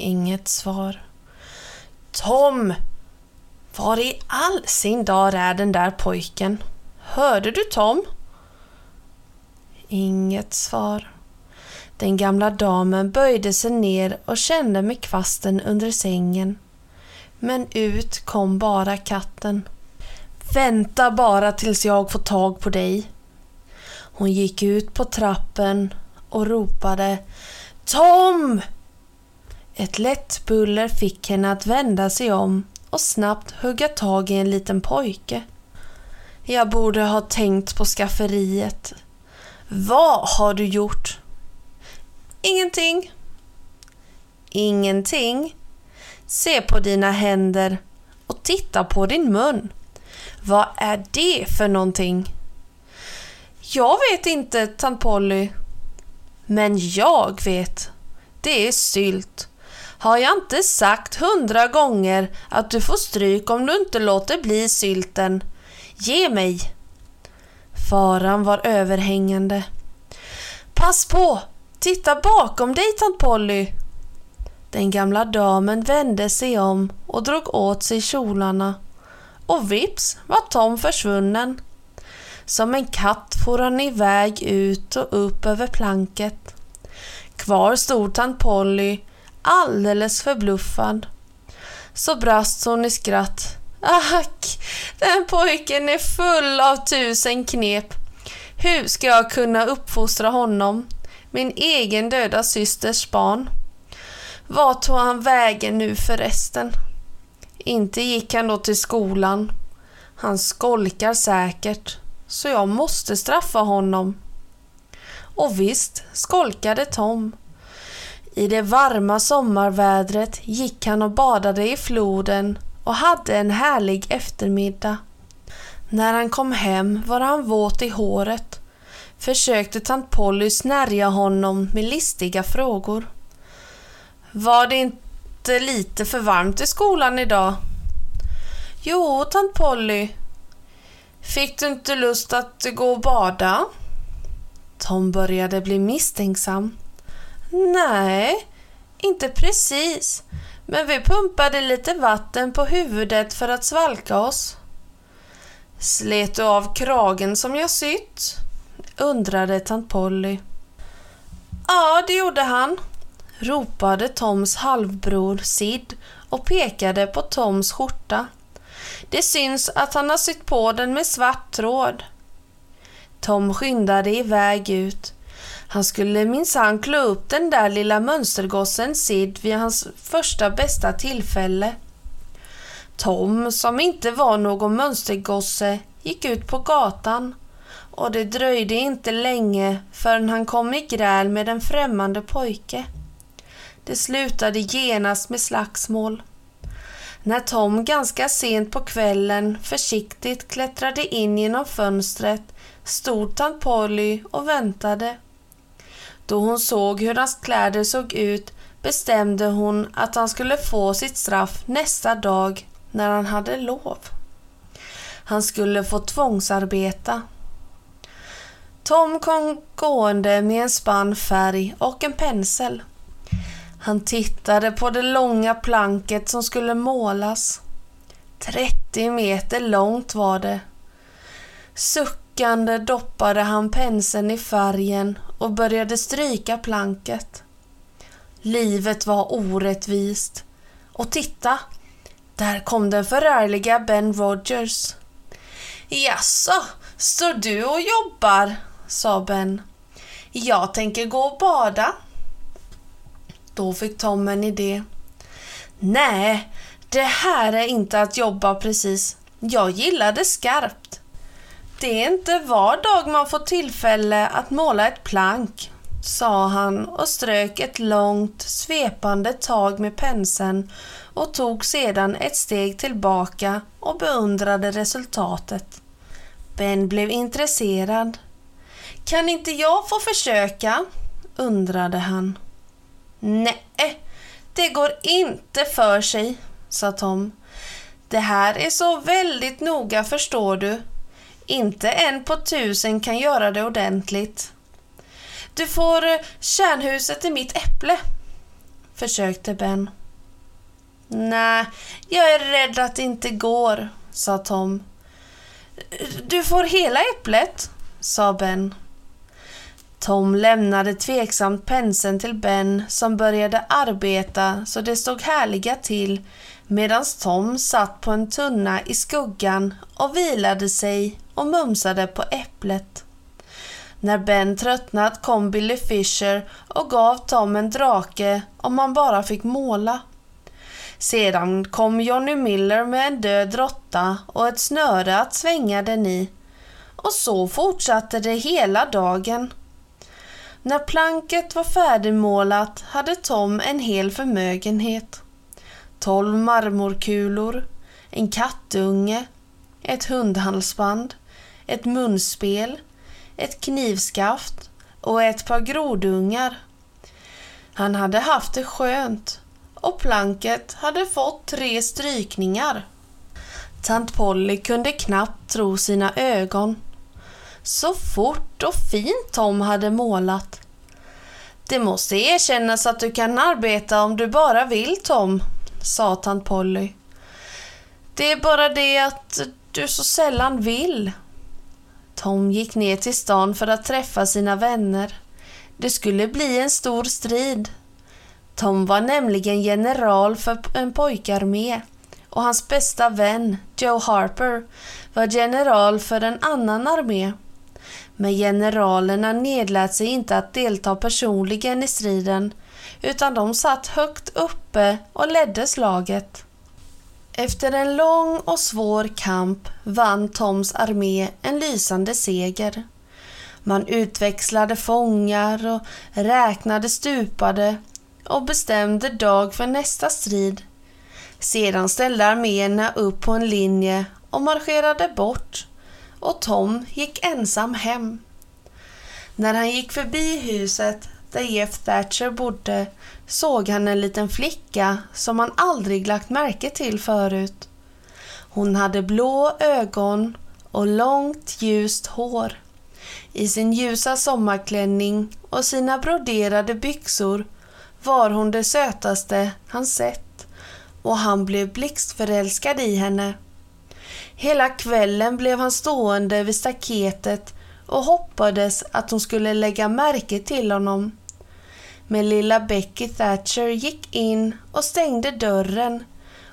Inget svar. Tom! Var i all sin dar är den där pojken? Hörde du Tom? Inget svar. Den gamla damen böjde sig ner och kände med kvasten under sängen. Men ut kom bara katten. Vänta bara tills jag får tag på dig. Hon gick ut på trappen och ropade Tom! Ett lätt buller fick henne att vända sig om och snabbt hugga tag i en liten pojke. Jag borde ha tänkt på skafferiet. Vad har du gjort? Ingenting. Ingenting? Se på dina händer och titta på din mun. Vad är det för någonting? Jag vet inte, tant Polly. Men jag vet. Det är sylt. Har jag inte sagt hundra gånger att du får stryk om du inte låter bli sylten? Ge mig! Faran var överhängande. Pass på! Titta bakom dig, tant Polly! Den gamla damen vände sig om och drog åt sig kjolarna. Och vips var Tom försvunnen. Som en katt for han iväg ut och upp över planket. Kvar stod tant Polly alldeles förbluffad. Så brast hon i skratt. Ack, den pojken är full av tusen knep. Hur ska jag kunna uppfostra honom, min egen döda systers barn? Vart tog han vägen nu förresten? Inte gick han då till skolan. Han skolkar säkert, så jag måste straffa honom. Och visst skolkade Tom. I det varma sommarvädret gick han och badade i floden och hade en härlig eftermiddag. När han kom hem var han våt i håret. Försökte tant Polly snärja honom med listiga frågor. Var det inte lite för varmt i skolan idag? Jo, tant Polly. Fick du inte lust att gå och bada? Tom började bli misstänksam. Nej, inte precis. Men vi pumpade lite vatten på huvudet för att svalka oss. Slet du av kragen som jag sytt? undrade tant Polly. Ja, det gjorde han, ropade Toms halvbror Sid och pekade på Toms skjorta. Det syns att han har sytt på den med svart tråd. Tom skyndade iväg ut. Han skulle minsann klå upp den där lilla mönstergossen Sid vid hans första bästa tillfälle. Tom, som inte var någon mönstergosse, gick ut på gatan och det dröjde inte länge förrän han kom i gräl med en främmande pojke. Det slutade genast med slagsmål. När Tom ganska sent på kvällen försiktigt klättrade in genom fönstret stod tant Polly och väntade. Då hon såg hur hans kläder såg ut bestämde hon att han skulle få sitt straff nästa dag när han hade lov. Han skulle få tvångsarbeta. Tom kom gående med en spann färg och en pensel. Han tittade på det långa planket som skulle målas. 30 meter långt var det. Suckande doppade han penseln i färgen och började stryka planket. Livet var orättvist. Och titta, där kom den förärliga Ben Rogers. Jaså, står du och jobbar? sa Ben. Jag tänker gå och bada. Då fick Tom en idé. Nej, det här är inte att jobba precis. Jag gillar det skarpt. Det är inte var dag man får tillfälle att måla ett plank. sa han och strök ett långt svepande tag med penseln och tog sedan ett steg tillbaka och beundrade resultatet. Ben blev intresserad. Kan inte jag få försöka? undrade han. Nej, det går inte för sig, sa Tom. Det här är så väldigt noga förstår du. Inte en på tusen kan göra det ordentligt. Du får eh, kärnhuset i mitt äpple, försökte Ben. Nej, jag är rädd att det inte går, sa Tom. Du får hela äpplet, sa Ben. Tom lämnade tveksamt penseln till Ben som började arbeta så det stod härliga till medan Tom satt på en tunna i skuggan och vilade sig och mumsade på äpplet. När Ben tröttnat kom Billy Fisher och gav Tom en drake om han bara fick måla. Sedan kom Johnny Miller med en död råtta och ett snöre att svänga den i. Och så fortsatte det hela dagen. När planket var färdigmålat hade Tom en hel förmögenhet. Tolv marmorkulor, en kattunge, ett hundhalsband, ett munspel, ett knivskaft och ett par grodungar. Han hade haft det skönt och planket hade fått tre strykningar. Tant Polly kunde knappt tro sina ögon. Så fort och fint Tom hade målat. Det måste erkännas att du kan arbeta om du bara vill Tom, sa tant Polly. Det är bara det att du så sällan vill. Tom gick ner till stan för att träffa sina vänner. Det skulle bli en stor strid. Tom var nämligen general för en pojkarmé och hans bästa vän, Joe Harper, var general för en annan armé. Men generalerna nedlät sig inte att delta personligen i striden utan de satt högt uppe och ledde slaget. Efter en lång och svår kamp vann Toms armé en lysande seger. Man utväxlade fångar och räknade stupade och bestämde dag för nästa strid. Sedan ställde arméerna upp på en linje och marscherade bort och Tom gick ensam hem. När han gick förbi huset där Jeff Thatcher bodde såg han en liten flicka som han aldrig lagt märke till förut. Hon hade blå ögon och långt ljust hår. I sin ljusa sommarklänning och sina broderade byxor var hon det sötaste han sett och han blev blixtförälskad i henne. Hela kvällen blev han stående vid staketet och hoppades att hon skulle lägga märke till honom. Men lilla Becky Thatcher gick in och stängde dörren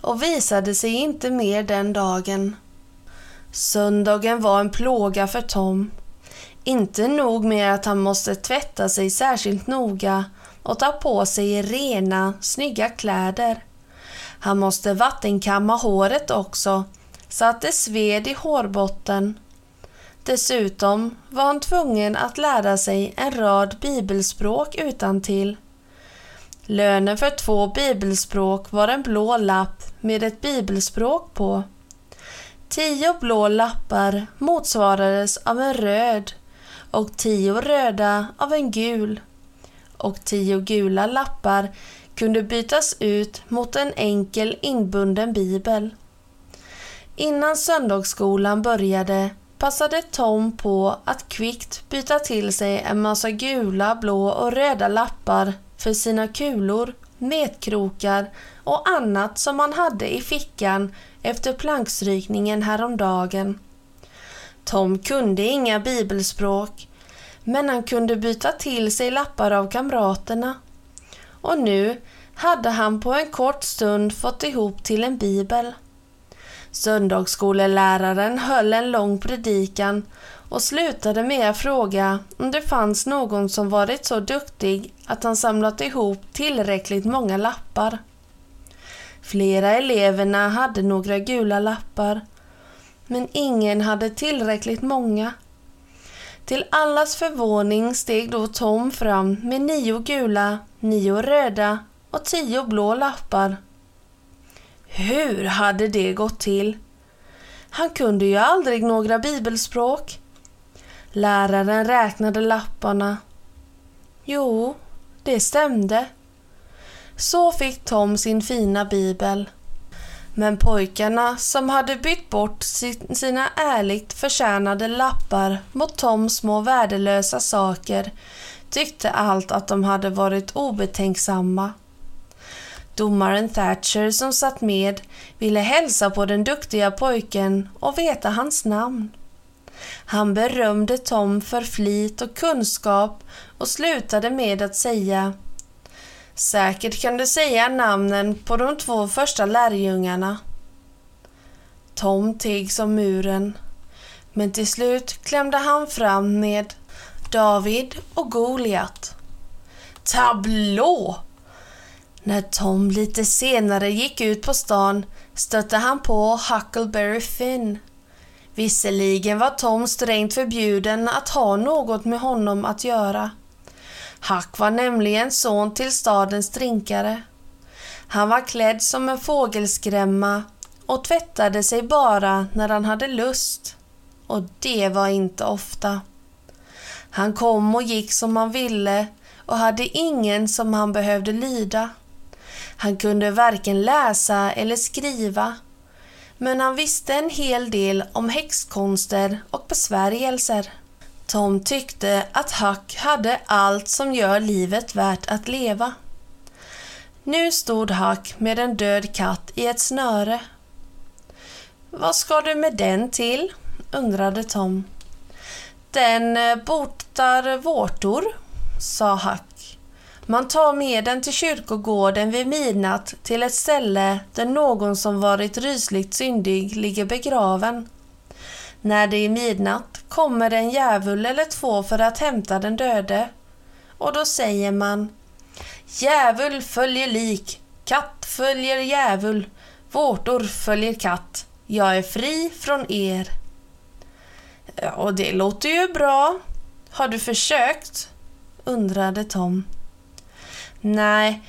och visade sig inte mer den dagen. Söndagen var en plåga för Tom. Inte nog med att han måste tvätta sig särskilt noga och ta på sig rena, snygga kläder. Han måste vattenkamma håret också så att det sved i hårbotten. Dessutom var han tvungen att lära sig en rad bibelspråk utan till. Lönen för två bibelspråk var en blå lapp med ett bibelspråk på. Tio blå lappar motsvarades av en röd och tio röda av en gul och tio gula lappar kunde bytas ut mot en enkel inbunden bibel. Innan söndagsskolan började passade Tom på att kvickt byta till sig en massa gula, blå och röda lappar för sina kulor, metkrokar och annat som han hade i fickan efter plankstrykningen häromdagen. Tom kunde inga bibelspråk, men han kunde byta till sig lappar av kamraterna. Och nu hade han på en kort stund fått ihop till en bibel. Söndagsskoleläraren höll en lång predikan och slutade med att fråga om det fanns någon som varit så duktig att han samlat ihop tillräckligt många lappar. Flera eleverna hade några gula lappar, men ingen hade tillräckligt många. Till allas förvåning steg då Tom fram med nio gula, nio röda och tio blå lappar. Hur hade det gått till? Han kunde ju aldrig några bibelspråk. Läraren räknade lapparna. Jo, det stämde. Så fick Tom sin fina bibel. Men pojkarna som hade bytt bort sina ärligt förtjänade lappar mot Toms små värdelösa saker tyckte allt att de hade varit obetänksamma. Domaren Thatcher som satt med ville hälsa på den duktiga pojken och veta hans namn. Han berömde Tom för flit och kunskap och slutade med att säga Säkert kan du säga namnen på de två första lärjungarna. Tom teg som muren, men till slut klämde han fram med David och Goliat. Tablå! När Tom lite senare gick ut på stan stötte han på Huckleberry Finn. Visserligen var Tom strängt förbjuden att ha något med honom att göra. Huck var nämligen son till stadens drinkare. Han var klädd som en fågelskrämma och tvättade sig bara när han hade lust. Och det var inte ofta. Han kom och gick som han ville och hade ingen som han behövde lyda. Han kunde varken läsa eller skriva, men han visste en hel del om häxkonster och besvärjelser. Tom tyckte att Huck hade allt som gör livet värt att leva. Nu stod Huck med en död katt i ett snöre. Vad ska du med den till? undrade Tom. Den eh, botar vårtor, sa Huck. Man tar med den till kyrkogården vid midnatt till ett ställe där någon som varit rysligt syndig ligger begraven. När det är midnatt kommer en djävul eller två för att hämta den döde. Och då säger man Djävul följer lik, katt följer djävul, vårtor följer katt. Jag är fri från er. Och det låter ju bra. Har du försökt? undrade Tom. Nej,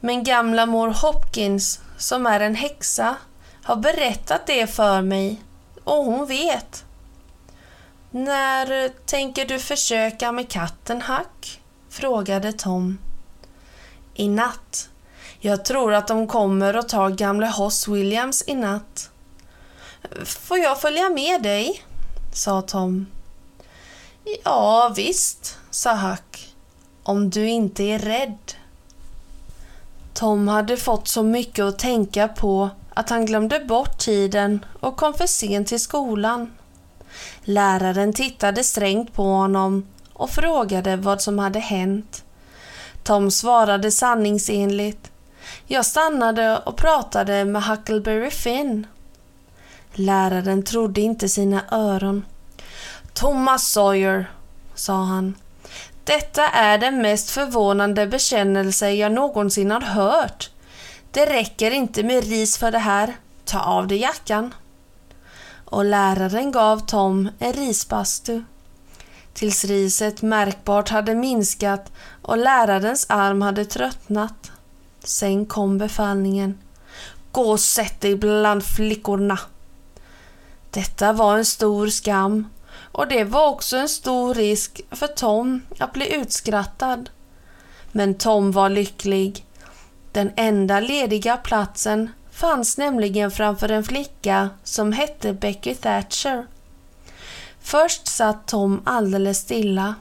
men gamla mor Hopkins, som är en häxa, har berättat det för mig och hon vet. När tänker du försöka med katten Hack? frågade Tom. I natt. Jag tror att de kommer och tar gamle Hoss Williams i natt. Får jag följa med dig? sa Tom. Ja, visst, sa Huck. Om du inte är rädd. Tom hade fått så mycket att tänka på att han glömde bort tiden och kom för sent till skolan. Läraren tittade strängt på honom och frågade vad som hade hänt. Tom svarade sanningsenligt. Jag stannade och pratade med Huckleberry Finn. Läraren trodde inte sina öron. Thomas Sawyer, sa han. Detta är den mest förvånande bekännelse jag någonsin har hört. Det räcker inte med ris för det här. Ta av dig jackan. Och läraren gav Tom en risbastu. Tills riset märkbart hade minskat och lärarens arm hade tröttnat. Sen kom befallningen. Gå och sätt dig bland flickorna. Detta var en stor skam och det var också en stor risk för Tom att bli utskrattad. Men Tom var lycklig. Den enda lediga platsen fanns nämligen framför en flicka som hette Becky Thatcher. Först satt Tom alldeles stilla.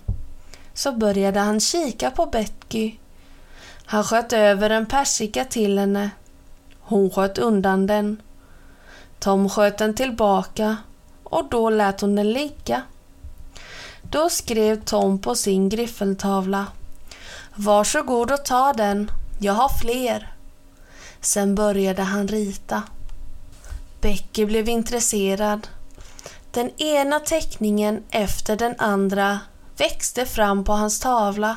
Så började han kika på Becky. Han sköt över en persika till henne. Hon sköt undan den. Tom sköt den tillbaka och då lät hon den ligga. Då skrev Tom på sin griffeltavla. Varsågod och ta den, jag har fler. Sen började han rita. Becky blev intresserad. Den ena teckningen efter den andra växte fram på hans tavla.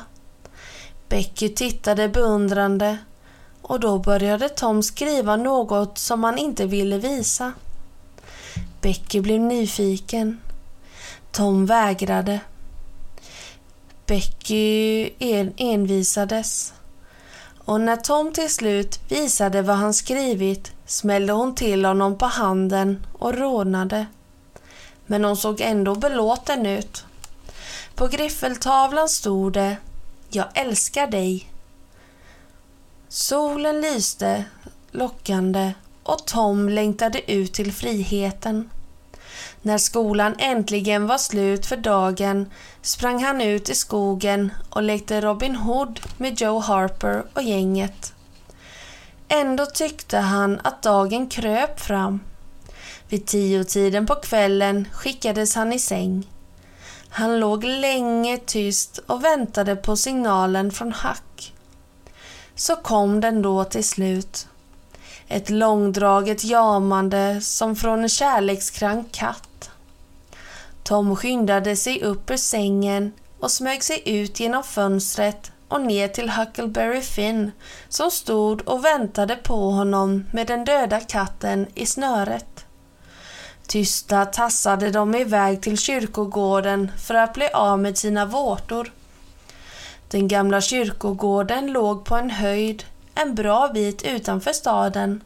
Becky tittade beundrande och då började Tom skriva något som han inte ville visa. Becky blev nyfiken. Tom vägrade. Becky en envisades och när Tom till slut visade vad han skrivit smällde hon till honom på handen och rodnade. Men hon såg ändå belåten ut. På griffeltavlan stod det Jag älskar dig. Solen lyste lockande och Tom längtade ut till friheten. När skolan äntligen var slut för dagen sprang han ut i skogen och lekte Robin Hood med Joe Harper och gänget. Ändå tyckte han att dagen kröp fram. Vid tiotiden på kvällen skickades han i säng. Han låg länge tyst och väntade på signalen från Hack. Så kom den då till slut. Ett långdraget jamande som från en kärlekskrank katt. Tom skyndade sig upp ur sängen och smög sig ut genom fönstret och ner till Huckleberry Finn som stod och väntade på honom med den döda katten i snöret. Tysta tassade de iväg till kyrkogården för att bli av med sina vårtor. Den gamla kyrkogården låg på en höjd en bra bit utanför staden.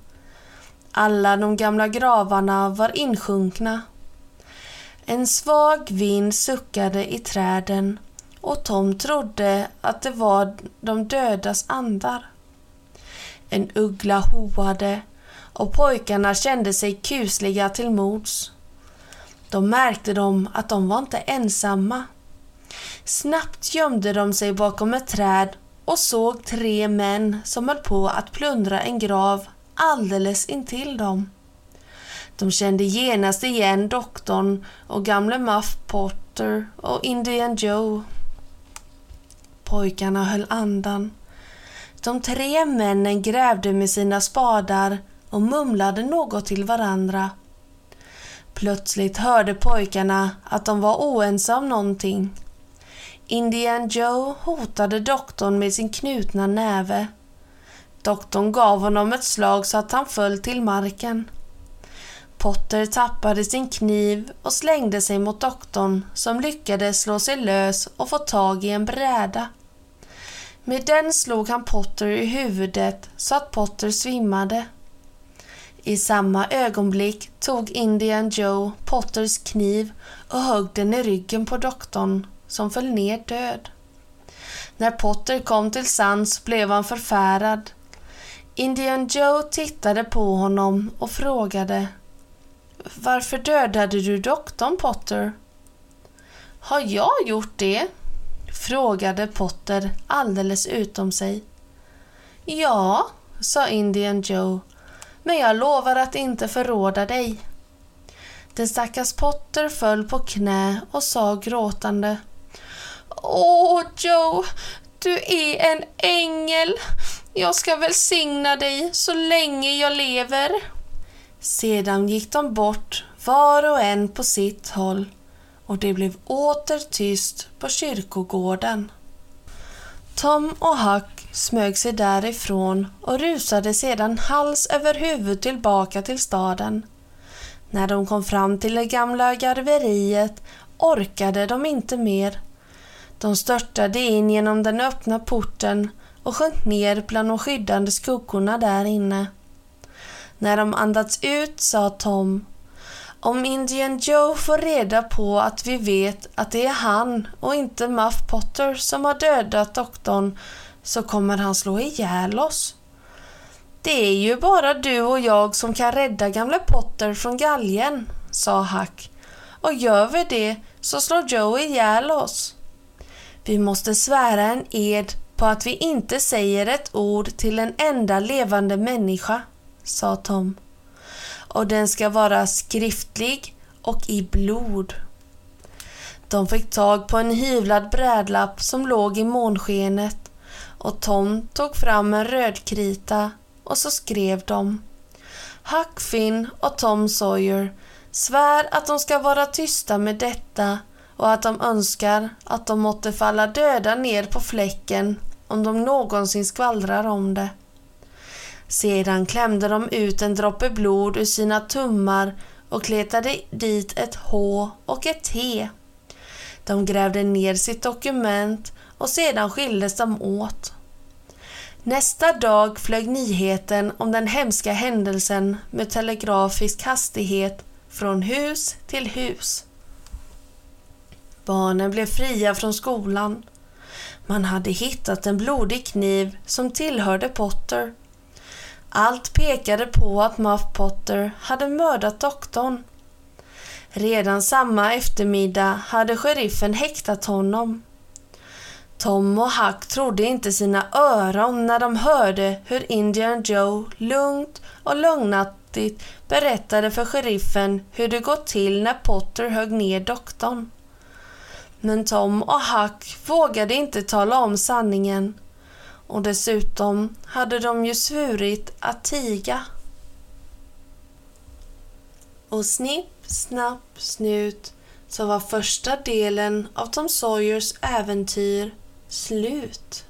Alla de gamla gravarna var insjunkna. En svag vind suckade i träden och Tom trodde att det var de dödas andar. En uggla hoade och pojkarna kände sig kusliga till mods. Då märkte de att de var inte ensamma. Snabbt gömde de sig bakom ett träd och såg tre män som höll på att plundra en grav alldeles intill dem. De kände genast igen doktorn och gamle Muff Potter och Indian Joe. Pojkarna höll andan. De tre männen grävde med sina spadar och mumlade något till varandra. Plötsligt hörde pojkarna att de var oense om någonting. Indian Joe hotade doktorn med sin knutna näve. Doktorn gav honom ett slag så att han föll till marken. Potter tappade sin kniv och slängde sig mot doktorn som lyckades slå sig lös och få tag i en bräda. Med den slog han Potter i huvudet så att Potter svimmade. I samma ögonblick tog Indian Joe Potters kniv och högg den i ryggen på doktorn som föll ner död. När Potter kom till sans blev han förfärad. Indian Joe tittade på honom och frågade Varför dödade du doktorn Potter? Har jag gjort det? frågade Potter alldeles utom sig. Ja, sa Indian Joe, men jag lovar att inte förråda dig. Den stackars Potter föll på knä och sa gråtande Åh, Joe, du är en ängel. Jag ska välsigna dig så länge jag lever. Sedan gick de bort, var och en på sitt håll och det blev åter tyst på kyrkogården. Tom och Huck smög sig därifrån och rusade sedan hals över huvud tillbaka till staden. När de kom fram till det gamla garveriet orkade de inte mer de störtade in genom den öppna porten och sjönk ner bland de skyddande skuggorna där inne. När de andats ut sa Tom om Indian Joe får reda på att vi vet att det är han och inte Muff Potter som har dödat doktorn så kommer han slå ihjäl oss. Det är ju bara du och jag som kan rädda gamle Potter från galgen, sa Hack Och gör vi det så slår Joe ihjäl oss. Vi måste svära en ed på att vi inte säger ett ord till en enda levande människa, sa Tom. Och den ska vara skriftlig och i blod. De fick tag på en hyvlad brädlapp som låg i månskenet och Tom tog fram en rödkrita och så skrev de Huck Finn och Tom Sawyer svär att de ska vara tysta med detta och att de önskar att de måtte falla döda ner på fläcken om de någonsin skvallrar om det. Sedan klämde de ut en droppe blod ur sina tummar och kletade dit ett H och ett T. De grävde ner sitt dokument och sedan skildes de åt. Nästa dag flög nyheten om den hemska händelsen med telegrafisk hastighet från hus till hus. Barnen blev fria från skolan. Man hade hittat en blodig kniv som tillhörde Potter. Allt pekade på att Muff Potter hade mördat doktorn. Redan samma eftermiddag hade sheriffen häktat honom. Tom och Huck trodde inte sina öron när de hörde hur Indian Joe lugnt och lugnaktigt berättade för sheriffen hur det gått till när Potter högg ner doktorn. Men Tom och Huck vågade inte tala om sanningen och dessutom hade de ju svurit att tiga. Och snipp, snapp, snut så var första delen av Tom Sawyers äventyr slut.